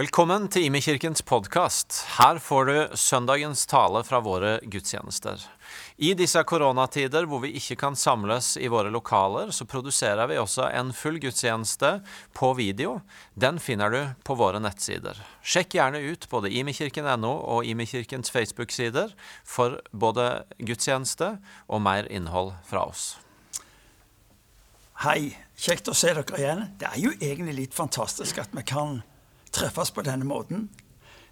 Velkommen til Imekirkens podkast. Her får du søndagens tale fra våre gudstjenester. I disse koronatider hvor vi ikke kan samles i våre lokaler, så produserer vi også en full gudstjeneste på video. Den finner du på våre nettsider. Sjekk gjerne ut både imekirken.no og Imekirkens Facebook-sider for både gudstjeneste og mer innhold fra oss. Hei, kjekt å se dere igjen. Det er jo egentlig litt fantastisk at vi kan treffes på denne måten.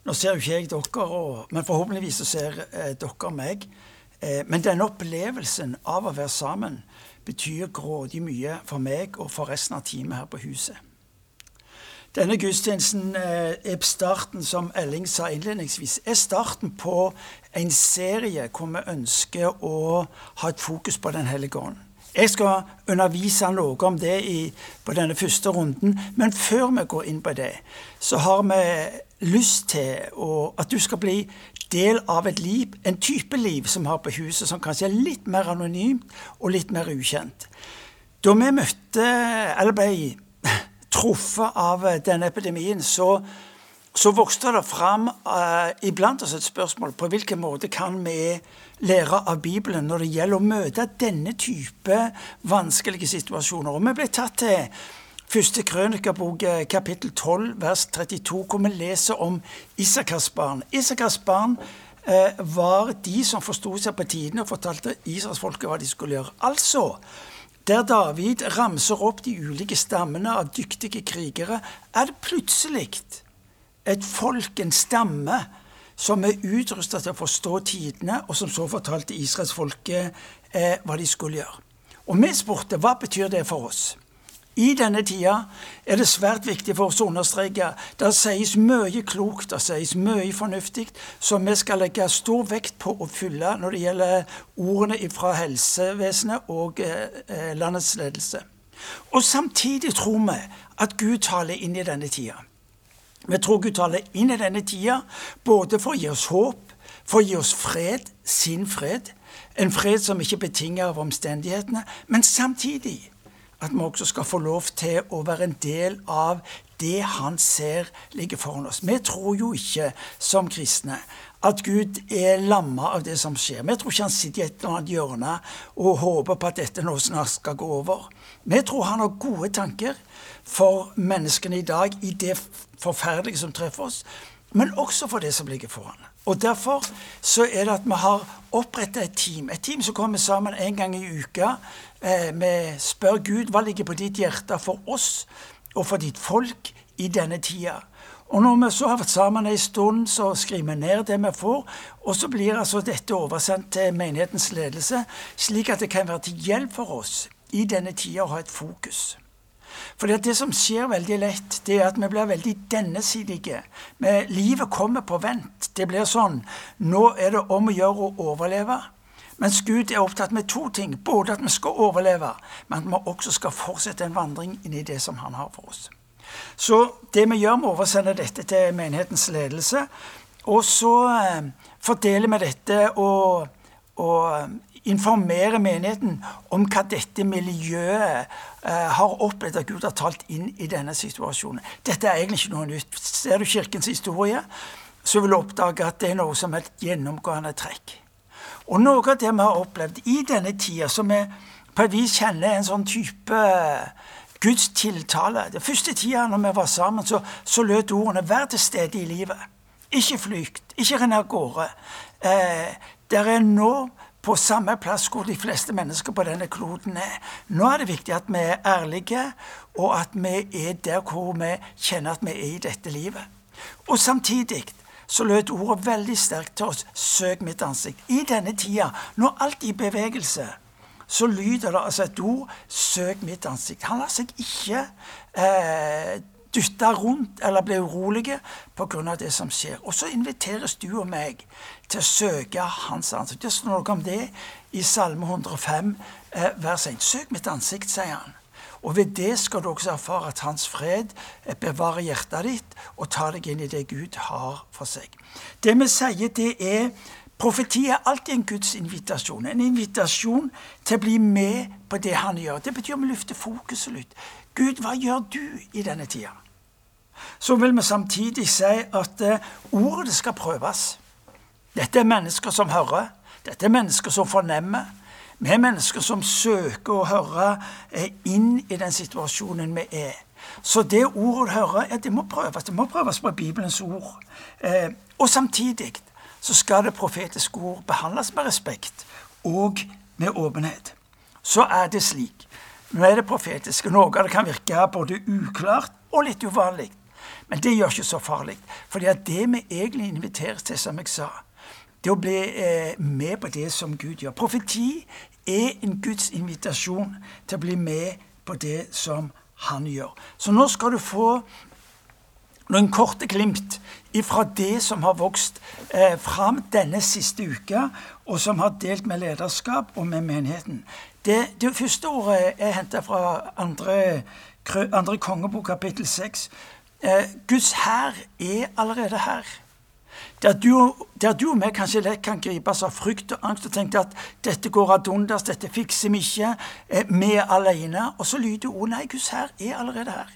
Nå ser jo ikke jeg dere, og, men forhåpentligvis så ser eh, dere meg. Eh, men denne opplevelsen av å være sammen betyr grådig mye for meg og for resten av teamet her på huset. Denne gudstjenesten eh, er starten, som Elling sa innledningsvis, er starten på en serie hvor vi ønsker å ha et fokus på Den hellige ånd. Jeg skal undervise noe om det i, på denne første runden, men før vi går inn på det, så har vi lyst til å, at du skal bli del av et liv, en type liv som har på huset, som kanskje er litt mer anonymt og litt mer ukjent. Da vi møtte, eller ble truffet av denne epidemien, så, så vokste det fram uh, iblant oss et spørsmål på hvilken måte kan vi lære av Bibelen når det gjelder å møte denne type vanskelige situasjoner. Og vi ble tatt til første krønikabok, eh, kapittel 12, vers 32, hvor vi leser om Isakars barn. Isakars barn eh, var de som forsto seg på tidene og fortalte Israelsfolket hva de skulle gjøre. Altså, der David ramser opp de ulike stammene av dyktige krigere, er det plutselig et folk, en stamme, som er utrusta til å forstå tidene, og som så fortalte israelsfolket eh, hva de skulle gjøre. Og vi spurte hva betyr det for oss. I denne tida er det svært viktig for oss å understreke det sies mye klokt, det sies mye fornuftig, som vi skal legge stor vekt på å fylle når det gjelder ordene fra helsevesenet og eh, landets ledelse. Og samtidig tror vi at Gud taler inn i denne tida. Vi tror Gud taler inn i denne tida både for å gi oss håp, for å gi oss fred, sin fred, en fred som ikke betinger av omstendighetene, men samtidig at vi også skal få lov til å være en del av det han ser ligger foran oss. Vi tror jo ikke som kristne at Gud er lamma av det som skjer. Vi tror ikke han sitter i et eller annet hjørne og håper på at dette nå snart skal gå over. Vi tror han har gode tanker for menneskene i dag i det forferdelige som treffer oss, men også for det som ligger foran. Og Derfor så er det at vi har oppretta et team. Et team som kommer sammen en gang i uka. Eh, vi spør Gud hva ligger på ditt hjerte for oss og for ditt folk i denne tida. Og når vi så har vært sammen en stund, så skriver vi ned det vi får. Og så blir altså dette oversendt til menighetens ledelse, slik at det kan være til hjelp for oss i denne tida å ha et fokus. For det som skjer veldig lett, det er at vi blir veldig dennesidige. Livet kommer på vent. Det blir sånn. Nå er det om å gjøre å overleve. Mens Gud er opptatt med to ting. Både at vi skal overleve, men at vi også skal fortsette en vandring inn i det som han har for oss. Så det vi gjør, vi oversender dette til menighetens ledelse. Og så eh, fordeler vi dette og, og informerer menigheten om hva dette miljøet eh, har opplevd at Gud har talt inn i denne situasjonen. Dette er egentlig ikke noe nytt. Ser du Kirkens historie, så vil du oppdage at det er noe som er et gjennomgående trekk. Og noe av det vi har opplevd i denne tida, som vi på et vis kjenner en sånn type Guds tiltale Det første tida når vi var sammen, så, så lød ordene 'vær til stede i livet'. Ikke flykt, ikke renn av gårde. Eh, det er nå på samme plass hvor de fleste mennesker på denne kloden er. Nå er det viktig at vi er ærlige, og at vi er der hvor vi kjenner at vi er i dette livet. Og samtidig så lød ordet veldig sterkt til oss 'søk mitt ansikt'. I denne tida, når alt er i bevegelse, så lyder det altså et ord 'søk mitt ansikt'. Han lar seg ikke eh, dytte rundt eller bli urolige pga. det som skjer. Og så inviteres du og meg til å søke Hans ansikt. Det står noe om det i Salme 105, eh, vers 1. Søk mitt ansikt, sier han. Og ved det skal du også erfare at Hans fred eh, bevarer hjertet ditt og tar deg inn i det Gud har for seg. Det vi sier, det er Profeti er alltid en Guds invitasjon. En invitasjon til å bli med på det han gjør. Det betyr å løfte fokuset litt. Gud, hva gjør du i denne tida? så vil vi samtidig si at eh, ordet skal prøves. Dette er mennesker som hører. Dette er mennesker som fornemmer. Vi er mennesker som søker å høre eh, inn i den situasjonen vi er. Så det ordet hører, ja, det må prøves. Det må prøves på Bibelens ord. Eh, og samtidig så skal det profetiske ord behandles med respekt og med åpenhet. Så er det slik. Nå er det profetiske. Noe av det kan virke både uklart og litt uvanlig. Men det gjør ikke så farlig. For det vi egentlig inviteres til, som jeg sa, det å bli eh, med på det som Gud gjør. Profeti er en Guds invitasjon til å bli med på det som han gjør. Så nå skal du få noen korte glimt ifra det som har vokst eh, fram denne siste uka, og som har delt med lederskap og med menigheten. Det, det første ordet er henta fra andre, andre kongebok, kapittel 6. Eh, Guds hær er allerede her. Der du, og vi kanskje lett kan gripes av frykt og angst og tenke at dette går ad undas, dette fikser vi ikke, eh, vi er alene. Og så lyder ordet nei, Guds her er allerede her.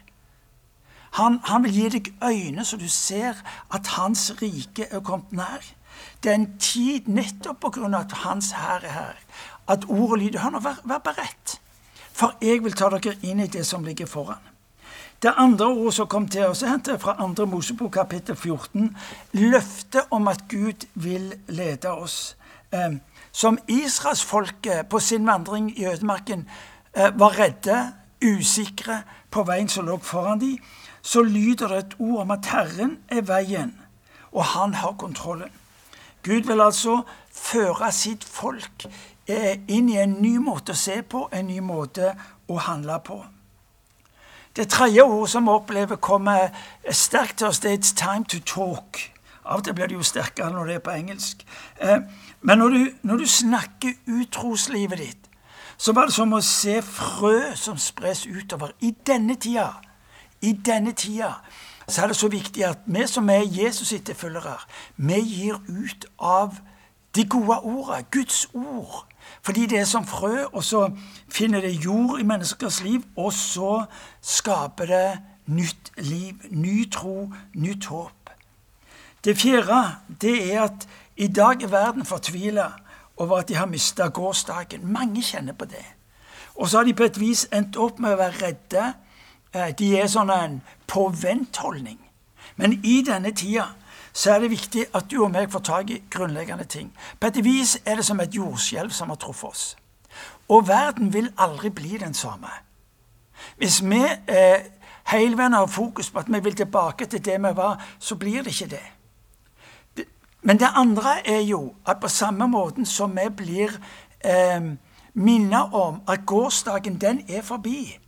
Han, han, vil gi deg øyne så du ser at hans rike er kommet nær. Det er en tid nettopp på grunn av at hans hær er her, at ordet lyder Hør nå, vær, vær beredt. For jeg vil ta dere inn i det som ligger foran. Det andre ordet som kom til oss, er fra 2. Mosebok kapittel 14. Løftet om at Gud vil lede oss. Som israelsfolket på sin vandring i ødemarken eh, var redde, usikre på veien som lå foran dem, så lyder det et ord om at Herren er veien, og han har kontrollen. Gud vil altså føre sitt folk eh, inn i en ny måte å se på, en ny måte å handle på. Det tredje ordet som vi opplever, kommer sterkt til oss. Det er 'it's time to talk'. Av og til blir det jo sterkere når det er på engelsk. Eh, men når du, når du snakker ut troslivet ditt, så var det som å se frø som spres utover. I denne tida, i denne tida, så er det så viktig at vi som er Jesus-etterfølgere, vi gir ut av de gode ordene, Guds ord. Fordi det er som frø, og så finner det jord i menneskers liv, og så skaper det nytt liv, ny tro, nytt håp. Det fjerde det er at i dag er verden fortvila over at de har mista gårsdagen. Mange kjenner på det. Og så har de på et vis endt opp med å være redde. Eh, de er sånn en påventholdning. Men i denne tida så er det viktig at du og meg får tak i grunnleggende ting. På et vis er det som et jordskjelv som har truffet oss. Og verden vil aldri bli den samme. Hvis vi eh, hele har fokus på at vi vil tilbake til det vi var, så blir det ikke det. Men det andre er jo at på samme måten som vi blir eh, minnet om at gårsdagen den er forbi,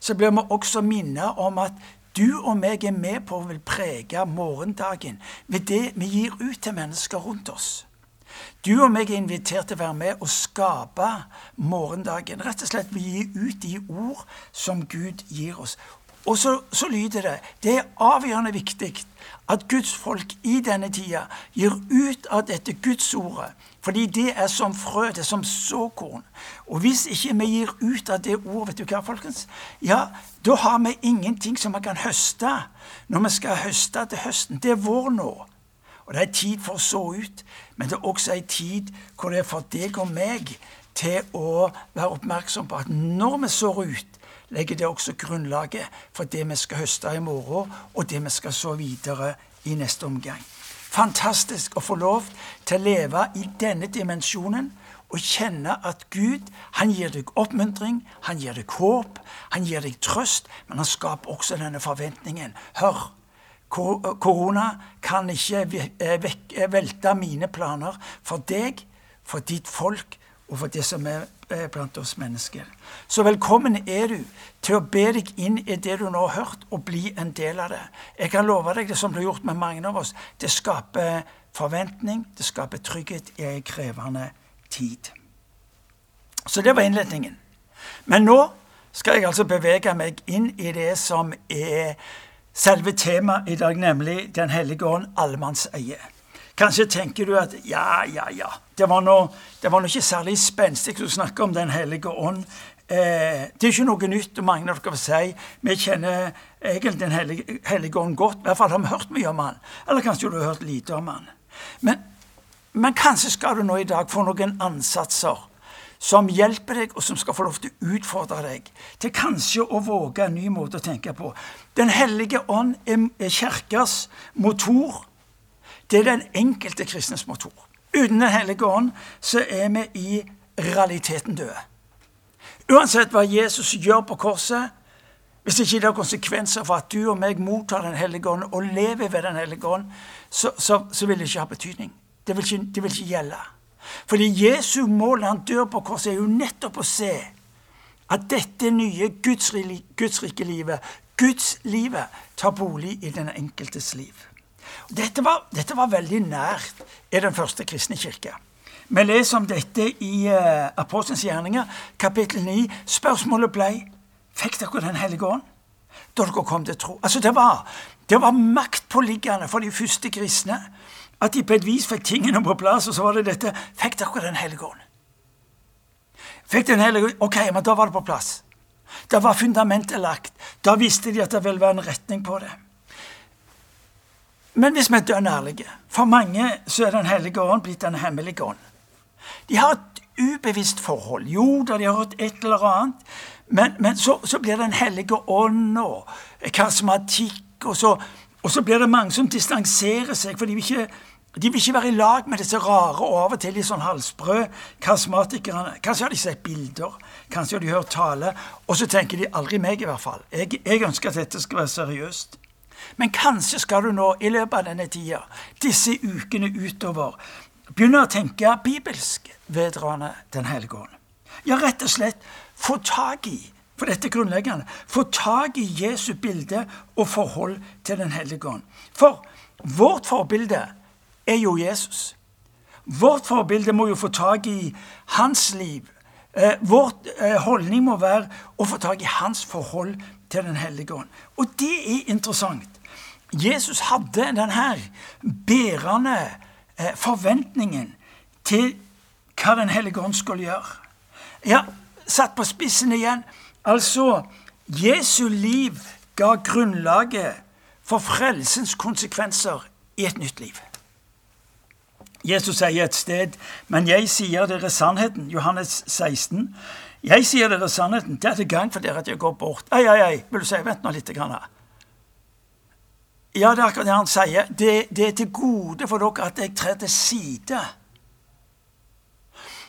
så blir vi også minnet om at du og meg er med på å vil prege morgendagen ved det vi gir ut til mennesker rundt oss. Du og meg er invitert til å være med og skape morgendagen. Rett og slett vi gir ut de ord som Gud gir oss. Og så, så lyder det det er avgjørende viktig at Guds folk i denne tida gir ut av dette Gudsordet. Fordi det er som frø, det er som såkorn. Og hvis ikke vi gir ut av det ordet, vet du hva, folkens? Ja, da har vi ingenting som vi kan høste når vi skal høste til høsten. Det er vår nå. Og det er tid for å så ut, men det er også ei tid hvor det er for deg og meg til å være oppmerksom på at når vi sår ut, legger det også grunnlaget for det vi skal høste i morgen, og det vi skal så videre i neste omgang. Fantastisk å få lov til å leve i denne dimensjonen og kjenne at Gud han gir deg oppmuntring, han gir deg håp, han gir deg trøst, men han skaper også denne forventningen. Hør, korona kan ikke velte mine planer for deg, for ditt folk og for det som er blant oss mennesker. Så velkommen er du til å be deg inn i det du nå har hørt, og bli en del av det. Jeg kan love deg det som blir gjort med mange av oss. Det skaper forventning, det skaper trygghet i en krevende tid. Så det var innledningen. Men nå skal jeg altså bevege meg inn i det som er selve temaet i dag, nemlig Den hellige ånd, allemannseie. Kanskje tenker du at ja, ja, ja. Det var nå, ikke særlig spenstig å snakke om Den hellige ånd. Eh, det er ikke noe nytt, og mange av dere vil si vi kjenner egentlig Den hellige, hellige ånd godt. I hvert fall har vi hørt mye om han. Eller kanskje du har hørt lite om han. Men, men kanskje skal du nå i dag få noen ansatser som hjelper deg, og som skal få lov til å utfordre deg til kanskje å våge en ny måte å tenke på. Den hellige ånd er kirkas motor. Det er den enkelte kristnes motor. Uten Den hellige ånd så er vi i realiteten døde. Uansett hva Jesus gjør på korset, hvis ikke det har konsekvenser for at du og meg mottar Den hellige ånd og lever ved Den hellige ånd, så, så, så vil det ikke ha betydning. Det vil ikke, det vil ikke gjelde. Fordi Jesu mål når han dør på korset, er jo nettopp å se at dette nye gudsrike livet, Guds livet, tar bolig i den enkeltes liv. Dette var, dette var veldig nært i den første kristne kirke. Vi leser om dette i uh, Apostelens gjerninger, kapittel 9. Spørsmålet ble Fikk dere Den hellige ånd da dere kom til tro? Altså, det var, det var maktpåliggende for de første kristne at de på et vis fikk tingene på plass, og så var det dette Fikk dere Den hellige ånd? Fikk Den hellige Ok, men da var det på plass. Da var fundamentet lagt. Da visste de at det ville være en retning på det. Men hvis vi er dønn ærlige For mange så er Den hellige ånd blitt Den hemmelige ånd. De har et ubevisst forhold. Jo da, de har hørt et eller annet. Men, men så, så, blir Den hellige ånd og karismatikk, og så, og så blir det mange som distanserer seg, for de vil, ikke, de vil ikke være i lag med disse rare og av og til litt sånn halsbrød karismatikerne. Kanskje har de sett bilder, kanskje har de hørt tale, og så tenker de aldri meg, i hvert fall. Jeg, jeg ønsker at dette skal være seriøst. Men kanskje skal du nå, i løpet av denne tida, disse ukene utover, begynne å tenke bibelsk vedrørende Den hellige ånd. Ja, rett og slett få tak i for dette er grunnleggende få tak i Jesu bilde og forhold til Den hellige ånd. For vårt forbilde er jo Jesus. Vårt forbilde må jo få tak i hans liv. Eh, vår eh, holdning må være å få tak i hans forhold til Den hellige ånd. Og det er interessant. Jesus hadde denne bærende eh, forventningen til hva Den hellige ånd skulle gjøre. Ja, satt på spissen igjen. Altså, Jesu liv ga grunnlaget for frelsens konsekvenser i et nytt liv. Jesus sier et sted, 'Men jeg sier dere sannheten', Johannes 16. 'Jeg sier dere sannheten, det er til gang for dere at jeg går bort.' Ei, ei, ei, vil du si, vent nå litt. Grann. Ja, det er akkurat det han sier. Det, det er til gode for dere at jeg trer til side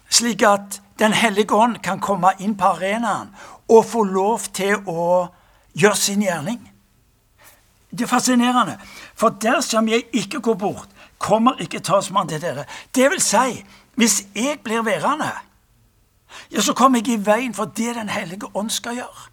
slik at Den hellige ånd kan komme inn på arenaen og få lov til å gjøre sin gjerning. Det er fascinerende, for dersom jeg ikke går bort, kommer ikke talsmannen til dere. Det vil si, hvis jeg blir værende, ja, så kommer jeg i veien for det Den hellige ånd skal gjøre.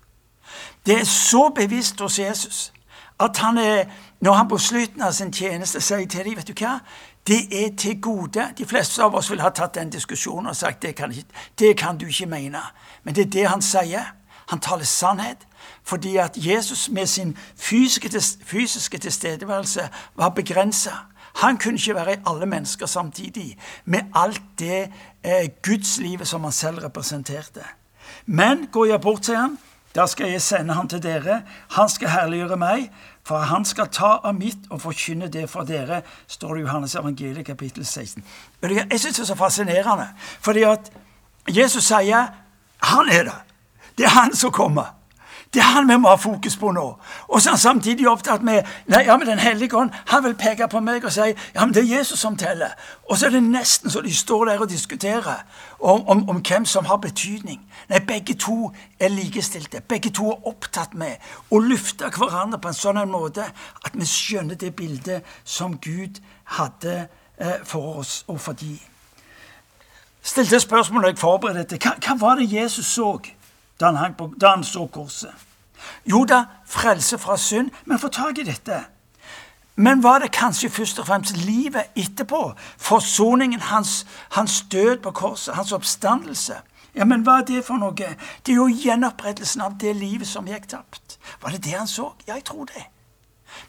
Det er så bevisst hos Jesus at han er, når han på slutten av sin tjeneste sier til dem vet du hva, det er til gode. De fleste av oss vil ha tatt den diskusjonen og sagt det kan, ikke, det kan du ikke mene. Men det er det han sier. Han taler sannhet. Fordi at Jesus med sin fysiske, fysiske tilstedeværelse var begrensa. Han kunne ikke være i alle mennesker samtidig, med alt det eh, gudslivet som han selv representerte. Men går jeg bort til ham, da skal jeg sende ham til dere. Han skal herliggjøre meg, for han skal ta av mitt og forkynne det for dere, står det i Johannes evangeliet kapittel 16. Jeg syns det er så fascinerende, fordi at Jesus sier han er det. Det er han som kommer. Det er han vi må ha fokus på nå. Og så er han samtidig opptatt med nei, ja, men Den hellige ånd han vil peke på meg og si ja, men det er Jesus som teller. Og så er det nesten så de står der og diskuterer om, om, om hvem som har betydning. Nei, begge to er likestilte. Begge to er opptatt med å lufte hverandre på en sånn måte at vi skjønner det bildet som Gud hadde eh, for oss og for de. Stilte spørsmål da jeg forberedte. Hva, hva var det Jesus så? da han, da han så korset. Jo da, frelse fra synd, men få tak i dette. Men var det kanskje først og fremst livet etterpå? Forsoningen, hans, hans død på korset, hans oppstandelse? Ja, Men hva er det for noe? Det er jo gjenopprettelsen av det livet som gikk tapt. Var det det han så? Ja, jeg tror det.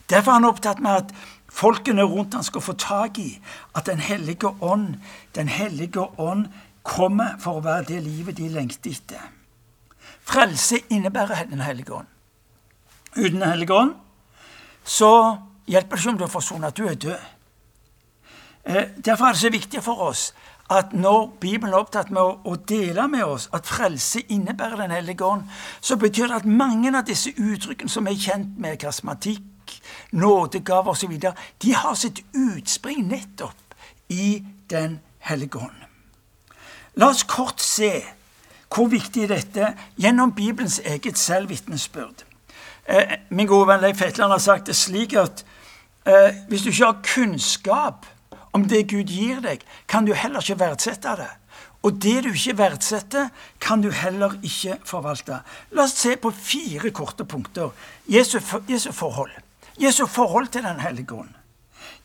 Derfor er han opptatt med at folkene rundt han skal få tak i at Den hellige ånd, Den hellige ånd kommer for å være det livet de lengter etter. Frelse innebærer Den hellige ånd. uten Den hellige ånd, så hjelper det ikke om du har at Du er død. Eh, derfor er det så viktig for oss at når Bibelen er opptatt med å, dele med oss at frelse innebærer Den hellige ånd, så betyr det at mange av disse uttrykkene som er kjent med karismatikk, nådegave osv., de har sitt utspring nettopp i Den hellige ånd. La oss kort se hvor viktig dette gjennom Bibelens eget selvvitnesbyrd. Eh, min gode venn Leif Hetland har sagt det slik at eh, hvis du ikke har kunnskap om det Gud gir deg, kan du heller ikke verdsette det. Og det du ikke verdsetter, kan du heller ikke forvalte. La oss se på fire korte punkter. Jesu, Jesu forhold. Jesu forhold til Den hellige ånd.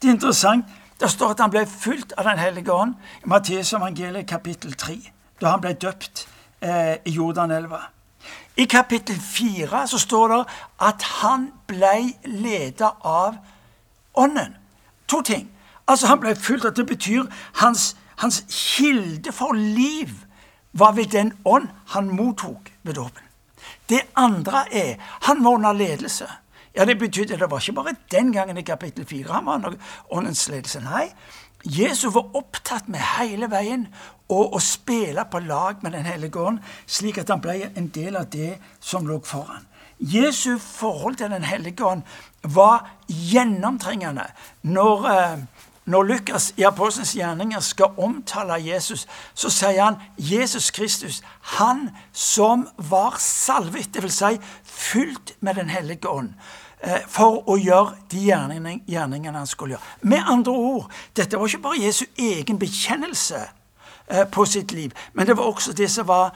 Det er interessant. Det står at han ble fylt av Den hellige ånd i Matteus evangeliet kapittel 3, da han ble døpt eh, Jordanelva. I kapittel 4 så står det at han ble leda av Ånden. To ting. Altså, Han ble fulgt at det betyr hans, hans kilde for liv var ved den ånd han mottok ved dåpen. Det andre er han var under ledelse. Ja, Det betydde det var ikke bare den gangen i kapittel 4 han var under åndens ledelse. Nei, Jesus var opptatt med hele veien å, å spille på lag med Den hellige ånd, slik at han ble en del av det som lå foran. Jesu forhold til Den hellige ånd var gjennomtrengende. Når, eh, når Lukas i Apostelens gjerninger skal omtale Jesus, så sier han Jesus Kristus, han som var salvet, dvs. Si, fylt med Den hellige ånd for å gjøre de gjerningene han skulle gjøre. Med andre ord, dette var ikke bare Jesu egen bekjennelse eh, på sitt liv, men det var også det som var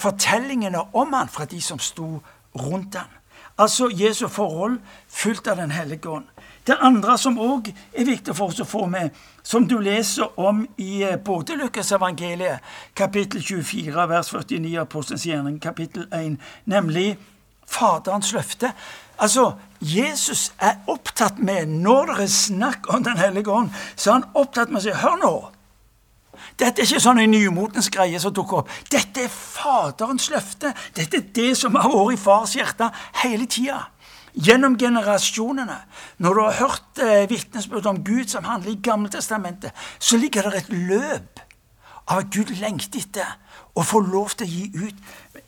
fortellingene om han fra de som sto rundt han. Altså Jesu forhold fulgt av Den hellige ånd. Det andre som òg er viktig for oss å få med, som du leser om i eh, både Lukas evangeliet, kapittel 24, vers 49, av Postens gjerning, kapittel 1, nemlig Faderens løfte. Altså, Jesus er opptatt med, når det er snakk om Den hellige ånd, så er han opptatt med å si Hør nå! Dette er ikke sånn en nymotens greie som dukker opp. Dette er Faderens løfte. Dette er det som har vært i fars hjerte hele tida. Gjennom generasjonene. Når du har hørt eh, vitnesbyrd om Gud som handler i Gamle Testamentet, så ligger det et løp av at Gud lengter etter å få lov til å gi ut.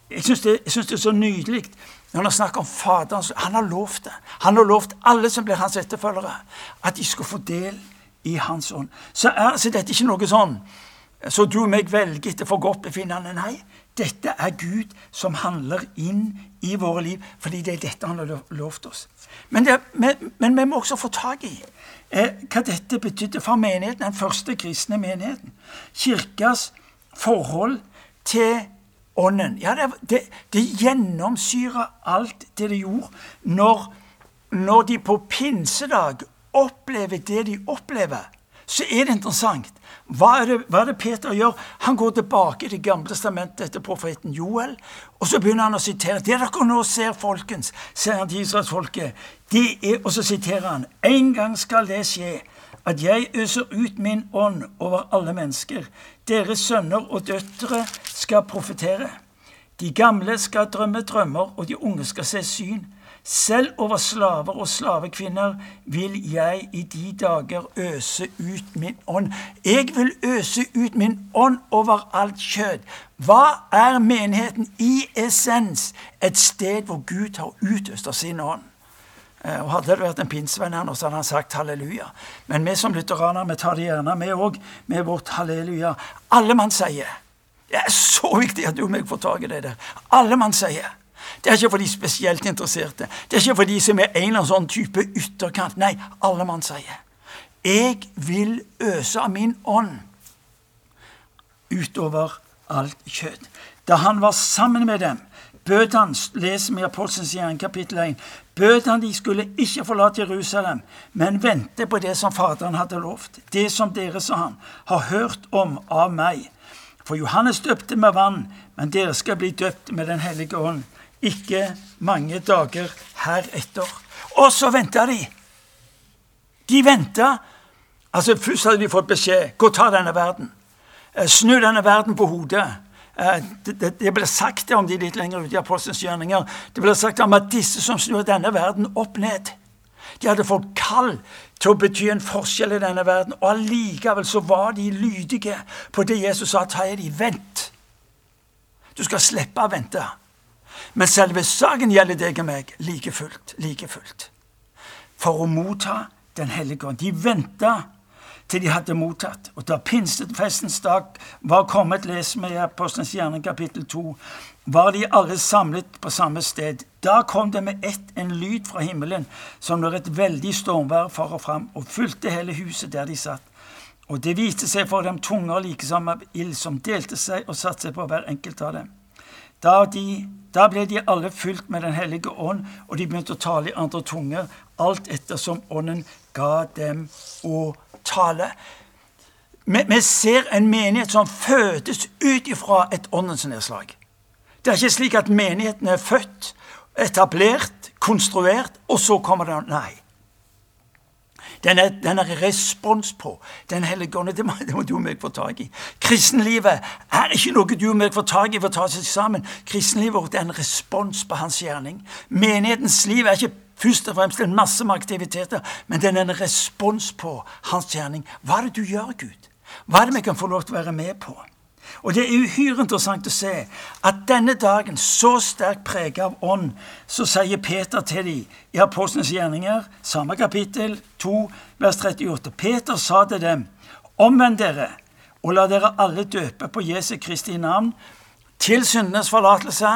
Jeg syns det, det, er så nydelig når han snakker om Faderen. Han har lovt det. Han har lovt alle som blir hans etterfølgere, at de skal få del i Hans ånd. Så er så dette ikke noe sånn så du og meg velger etter forgodtbefinnende. Nei, dette er Gud som handler inn i våre liv, fordi det er dette han har lovt oss. Men, det, men, men vi må også få tak i eh, hva dette betydde for menigheten, den første kristne menigheten. Kirkas forhold til Ånden. Ja, det, det, det gjennomsyrer alt det de gjorde når, når de på pinsedag opplever det de opplever, så er det interessant. Hva er, det, hva er det Peter gjør? Han går tilbake til Gamle testamentet etter profeten Joel, og så begynner han å sitere. Det dere nå ser, folkens, sier han til israelsfolket, det er Og så siterer han. En gang skal det skje at jeg øser ut min ånd over alle mennesker. Deres sønner og døtre skal profetere. De gamle skal drømme drømmer, og de unge skal se syn. Selv over slaver og slavekvinner vil jeg i de dager øse ut min ånd. Jeg vil øse ut min ånd over alt kjød. Hva er menigheten i essens? Et sted hvor Gud har utøst av sin ånd. Eh, og Hadde det vært en pinsevenn her nå, så hadde han sagt halleluja. Men vi som lutheraner vi tar det gjerne med òg, med vårt halleluja. Alle mann sier. Det er så viktig at du og meg får tak i det der. Alle mann sier. Det er ikke for de spesielt interesserte. Det er ikke for de som er en eller annen sånn type ytterkant. Nei, alle mann sier. Jeg vil øse av min ånd utover alt kjøtt. Da han var sammen med dem, bød han, leser i Apostelens gjerning kapittel 1, bød han de skulle ikke forlate Jerusalem, men vente på det som Faderen hadde lovt. Det som dere, sa han, har hørt om av meg. For Johannes døpte med vann, men dere skal bli døpt med Den hellige ånd ikke mange dager heretter. Og så venta de. De venta. Altså, først hadde de fått beskjed gå og ta denne verden. Eh, snu denne verden på hodet. Eh, det, det, det ble sagt om de litt lenger ute i Apostelens gjerninger. Det ble sagt om at disse som snur denne verden opp ned De hadde fått kall til å bety en forskjell i denne verden, og allikevel så var de lydige på det Jesus sa. Ta de, vent. Du skal slippe å vente. Men selve saken gjelder deg og meg like fullt. Like fullt. For å motta Den hellige ånd. De venta til de hadde mottatt. Og da pinsefestens dag var kommet, leser vi i Apostelens gjerning kapittel 2, var de alle samlet på samme sted. Da kom det med ett en lyd fra himmelen, som når et veldig stormvær for og fram, og fylte hele huset der de satt. Og det viste seg for dem tunger like som av ild, som delte seg og satte seg på hver enkelt av dem. Da, de, da, ble de alle fylt med Den hellige ånd, og de begynte å tale i andre tunger, alt ettersom ånden ga dem å tale. Vi, vi ser en menighet som fødes ut ifra et åndens nedslag. Det er ikke slik at menigheten er født, etablert, konstruert, og så kommer det Nei. Den er, den er respons på Den hellige ånd. Det, må du og meg få tak i. Kristenlivet er ikke noe du og meg får tak i for å ta seg sammen. Kristenlivet er en respons på hans gjerning. Menighetens liv er ikke først og fremst en masse med aktiviteter, men den er en respons på hans gjerning. Hva er det du gjør, Gud? Hva er det vi kan få lov til å være med på? Og Det er uhyre interessant å se at denne dagen, så sterkt preget av ånd, så sier Peter til dem i Apostlenes gjerninger, samme kapittel 2, vers 38. Peter sa til dem, omvend dere og la dere alle døpe på Jesu Kristi navn til syndenes forlatelse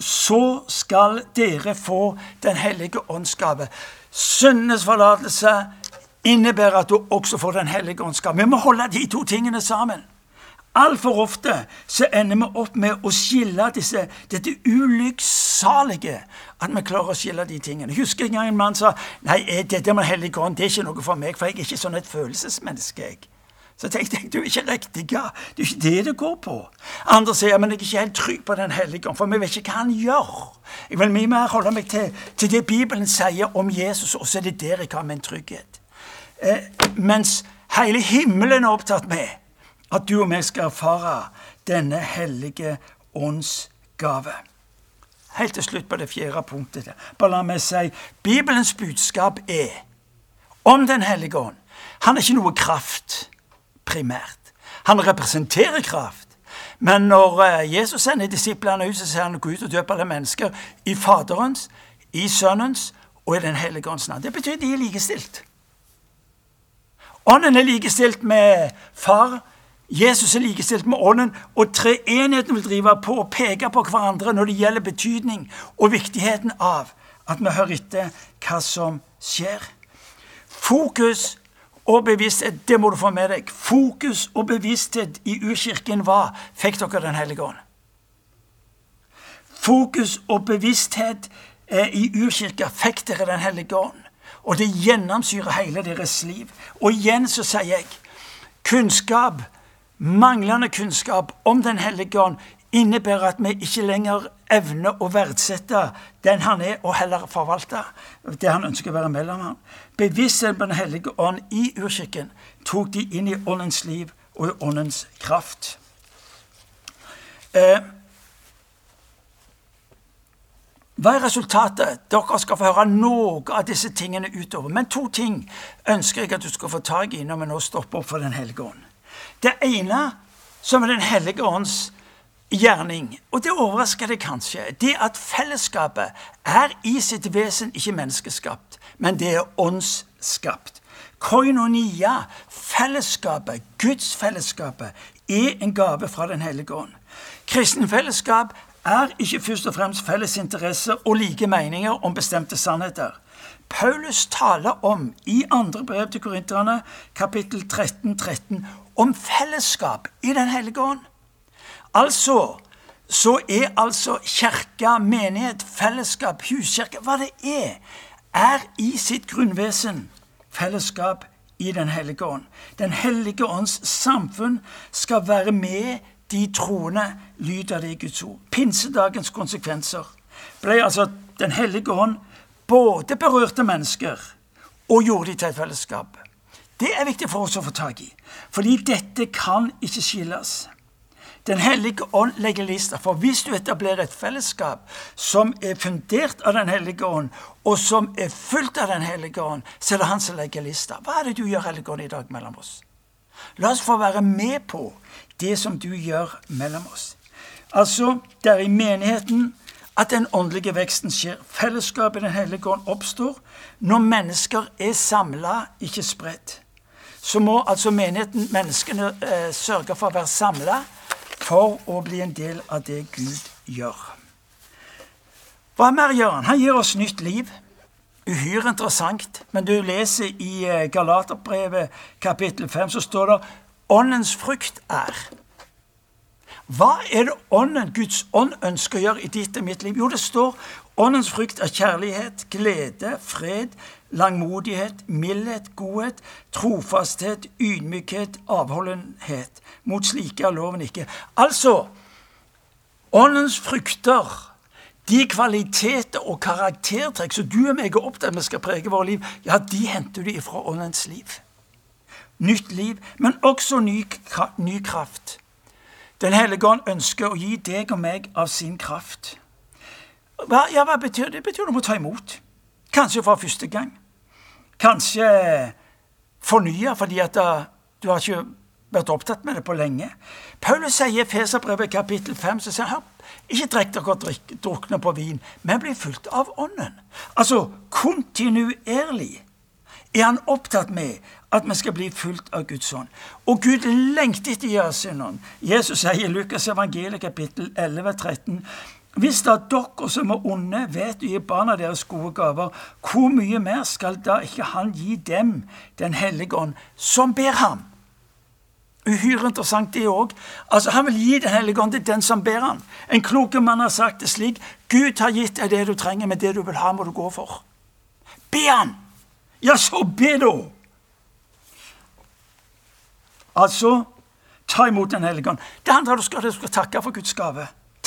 så skal dere få Den hellige åndsgave. Syndenes forlatelse innebærer at du også får Den hellige åndsgave. Vi må holde de to tingene sammen. Altfor ofte så ender vi opp med å skille disse, dette ulykksalige At vi klarer å skille de tingene. Jeg en gang en mann sa nei, eh, dette med Hellig Ånd det er ikke noe for meg, for jeg er ikke sånn et følelsesmenneske. jeg. Så tenkte jeg du er ikke riktig, ja. Det er ikke det det går på. Andre sier men jeg er ikke helt trygg på Den hellige ånd, for vi vet ikke hva han gjør. Jeg vil mye mer holde meg til, til det Bibelen sier om Jesus, og så er det der jeg har min trygghet. Eh, mens hele himmelen er opptatt med at du og jeg skal erfare denne hellige ånds gave. Helt til slutt på det fjerde punktet. der. Bare la meg si Bibelens budskap er om Den hellige ånd. Han er ikke noe kraft primært. Han representerer kraft. Men når eh, Jesus sender disiplene ut, så sier han gå ut og døpe alle mennesker i Faderens, i Sønnens og i Den hellige ånds navn. Det betyr de er likestilt. Ånden er likestilt med Far. Jesus er likestilt med Ånden, og treenigheten vil drive på og peke på hverandre når det gjelder betydning og viktigheten av at vi hører etter hva som skjer. Fokus og bevissthet, det må du få med deg. Fokus og bevissthet i urkirken var fikk dere Den hellige ånd. Fokus og bevissthet eh, i urkirka fikk dere Den hellige ånd. Og det gjennomsyrer hele deres liv. Og igjen så sier jeg kunnskap, manglende kunnskap om Den hellige ånd innebærer at vi ikke lenger evner å verdsette den han er, og heller forvalte det han ønsker å være mellom ham. Bevisstheten på Den hellige ånd i urkirken tok de inn i åndens liv og i åndens kraft. Eh, hva er resultatet? Dere skal få høre noe av disse tingene utover. Men to ting ønsker jeg at du skal få tak i når vi nå stopper opp for Den hellige ånd. Det ene, som er Den hellige ånds gjerning. Og det overrasker deg kanskje. Det at fellesskapet er i sitt vesen ikke menneskeskapt, men det er åndsskapt. Koinonia, fellesskapet, gudsfellesskapet, er en gave fra Den hellige ånd. Kristenfellesskap er ikke først og fremst felles interesser og like meninger om bestemte sannheter. Paulus taler om i andre brev til korinterne, kapittel 13, 13, om fellesskap i Den hellige ånd. Altså så er altså kirke, menighet, fellesskap, huskirke Hva det er, er i sitt grunnvesen fellesskap i Den hellige ånd. Den hellige ånds samfunn skal være med de troende, lyder det i Guds ord. Pinsedagens konsekvenser ble altså Den hellige ånd både berørte mennesker og gjorde de til et fellesskap. Det er viktig for oss å få tak i, fordi dette kan ikke skilles. Den hellige ånd legger lista. For hvis du etablerer et fellesskap som er fundert av Den hellige ånd, og som er fullt av Den hellige ånd, så er det han som legger lista. Hva er det du gjør, Hellige ånd, i dag mellom oss? La oss få være med på det som du gjør mellom oss. Altså, det er i menigheten at den åndelige veksten skjer. Fellesskapet i Den hellige ånd oppstår når mennesker er samla, ikke spredt. Så må altså menigheten, menneskene, eh, sørge for å være samla for å bli en del av det Gud gjør. Hva mer gjør han? Han gir oss nytt liv. Uhyre interessant. Men du leser i eh, Galaterbrevet kapittel 5, så står det Åndens frukt er hva er det Ånden, Guds ånd ønsker å gjøre i ditt og mitt liv? Jo, det står Åndens frukt er kjærlighet, glede, fred, langmodighet, mildhet, godhet, trofasthet, ydmykhet, avholdenhet. Mot slike er loven ikke. Altså, Åndens frukter, de kvaliteter og karaktertrekk som du og meg er opptatt av vi skal prege våre liv, ja, de henter du ifra Åndens liv. Nytt liv, men også ny, ny kraft. Den hellige ånd ønsker å gi deg og meg av sin kraft. Hva, ja, hva betyr det? Det betyr du må ta imot. Kanskje for første gang. Kanskje fornye fordi at uh, du har ikke vært opptatt med det på lenge. Paulus sier i Feserbrevet kapittel 5 så sier han, ikke drikk dere drukne på vin, men bli fulgt av Ånden. Altså kontinuerlig er han opptatt med at vi skal bli fulgt av Guds ånd. Og Gud lengter etter å. Jesus sier i Lukas evangeliet kapittel 11, 13 hvis da dere som er onde, vet å gi barna deres gode gaver, hvor mye mer skal da ikke Han gi dem Den hellige ånd, som ber ham? Uhyre interessant, det òg. Altså, han vil gi Den hellige ånd til den som ber han. En klok mann har sagt det slik Gud har gitt deg det du trenger, men det du vil ha, må du gå for. Be han! Ja, så be, da! Altså, ta imot Den hellige ånd. Det andre om at du skal takke for Guds gave.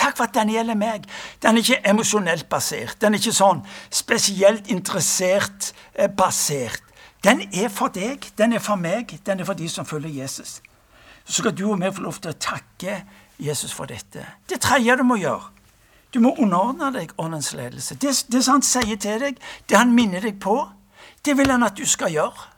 Takk for at den gjelder meg. Den er ikke emosjonelt basert. Den er ikke sånn spesielt interessert eh, basert. Den er for deg, den er for meg, den er for de som følger Jesus. Så skal du og vi få lov til å takke Jesus for dette. Det tredje du må gjøre, du må underordne deg åndens ledelse. Det, det som han sier til deg, det han minner deg på, det vil han at du skal gjøre.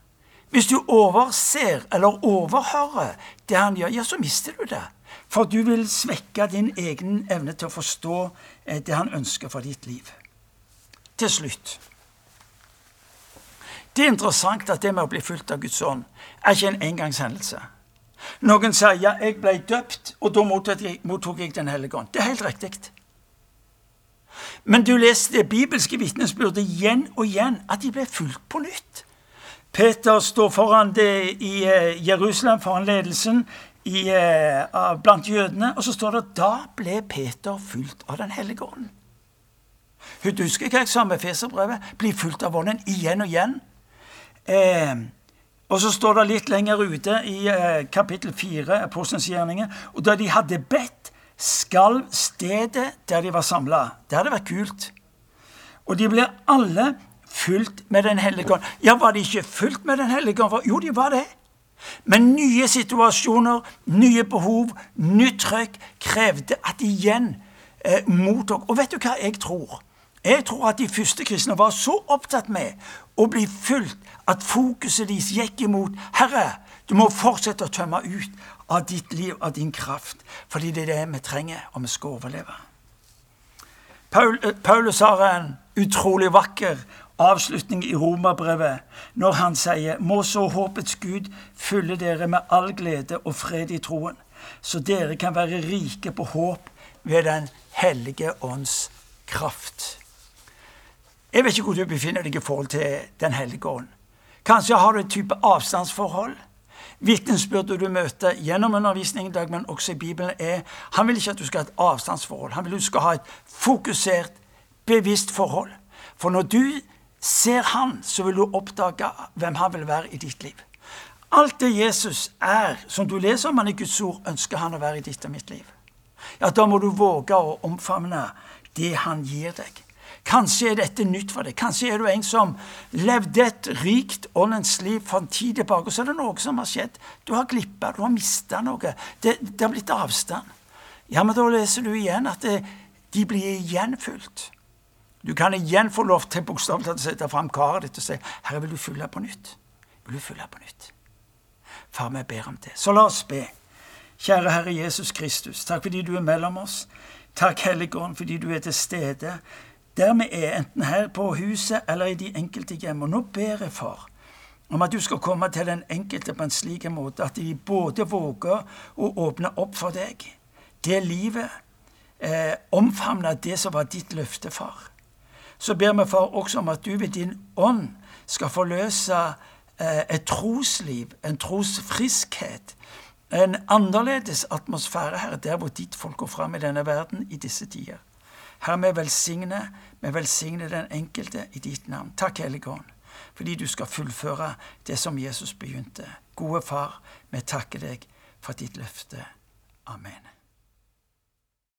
Hvis du overser eller overhører det han gjør, ja, så mister du det. For du vil svekke din egen evne til å forstå eh, det han ønsker for ditt liv. Til slutt. Det er interessant at det med å bli fulgt av Guds ånd er ikke en engangshendelse. Noen sier ja, jeg ble døpt, og da mottok jeg Den hellige ånd. Det er helt riktig. Men du leser det bibelske vitnesbyrdet igjen og igjen, at de ble fulgt på nytt. Peter står foran det i eh, Jerusalem, foran ledelsen i, uh, blant jødene. Og så står det da ble Peter fulgt av Den hellige ånd. Hun husker hva jeg sa med Feserbrevet? Bli fulgt av ånden igjen og igjen. Eh, og så står det litt lenger ute i eh, kapittel 4, Apostelens gjerninger, og da de hadde bedt, skalv stedet der de var samla. Det hadde vært kult. Og de ble alle fulgt med Den hellige ånd. Ja, var de ikke fulgt med Den hellige ånd? Jo, de var det. Men nye situasjoner, nye behov, nytt trøkk krevde at de igjen eh, mottok Og vet du hva jeg tror? Jeg tror at de første kristne var så opptatt med å bli fulgt at fokuset deres gikk imot Herre, du må fortsette å tømme ut av ditt liv, av din kraft, fordi det er det vi trenger om vi skal overleve. Paul, eh, Paulus har en utrolig vakker avslutning i romerbrevet når han sier Må så håpets Gud fylle dere med all glede og fred i troen, så dere kan være rike på håp ved Den hellige ånds kraft. Jeg vet ikke hvor du befinner deg i forhold til Den hellige ånd. Kanskje har du et type avstandsforhold. Vitnesbyrdet du møter gjennom undervisningen i men også i Bibelen, er Han vil ikke at du skal ha et avstandsforhold. Han vil at du skal ha et fokusert, bevisst forhold. For når du ser Han, så vil du oppdage hvem Han vil være i ditt liv. Alt det Jesus er, som du leser om han i Guds ord, ønsker han å være i ditt og mitt liv. Ja, Da må du våge å omfavne det han gir deg. Kanskje er dette nytt for deg. Kanskje er du en som levde et rikt åndens liv for en tid tilbake, og så er det noe som har skjedd. Du har glippa, du har mista noe. Det, det har blitt avstand. Ja, men da leser du igjen at det, de blir igjen fylt. Du kan igjen få lov til bokstavelig talt å sette fram karet ditt og si 'Herre, vil du fylle på nytt?' Vil du fylle på nytt? Far, vi ber om det. Så la oss be. Kjære Herre Jesus Kristus, takk fordi du er mellom oss. Takk, Helligånd, fordi du er til stede der vi er, enten her på huset eller i de enkelte hjem. Og nå ber jeg, far, om at du skal komme til den enkelte på en slik måte at de både våger å åpne opp for deg, det livet, eh, omfavne det som var ditt løfte, far. Så ber vi, far, også om at du ved din ånd skal forløse eh, et trosliv, en trosfriskhet, en annerledes atmosfære, Herre, der hvor ditt folk går fram i denne verden i disse tider. Herre, vi velsigner, vi velsigner den enkelte i ditt navn. Takk, Hellige Ånd, fordi du skal fullføre det som Jesus begynte. Gode Far, vi takker deg for ditt løfte. Amen.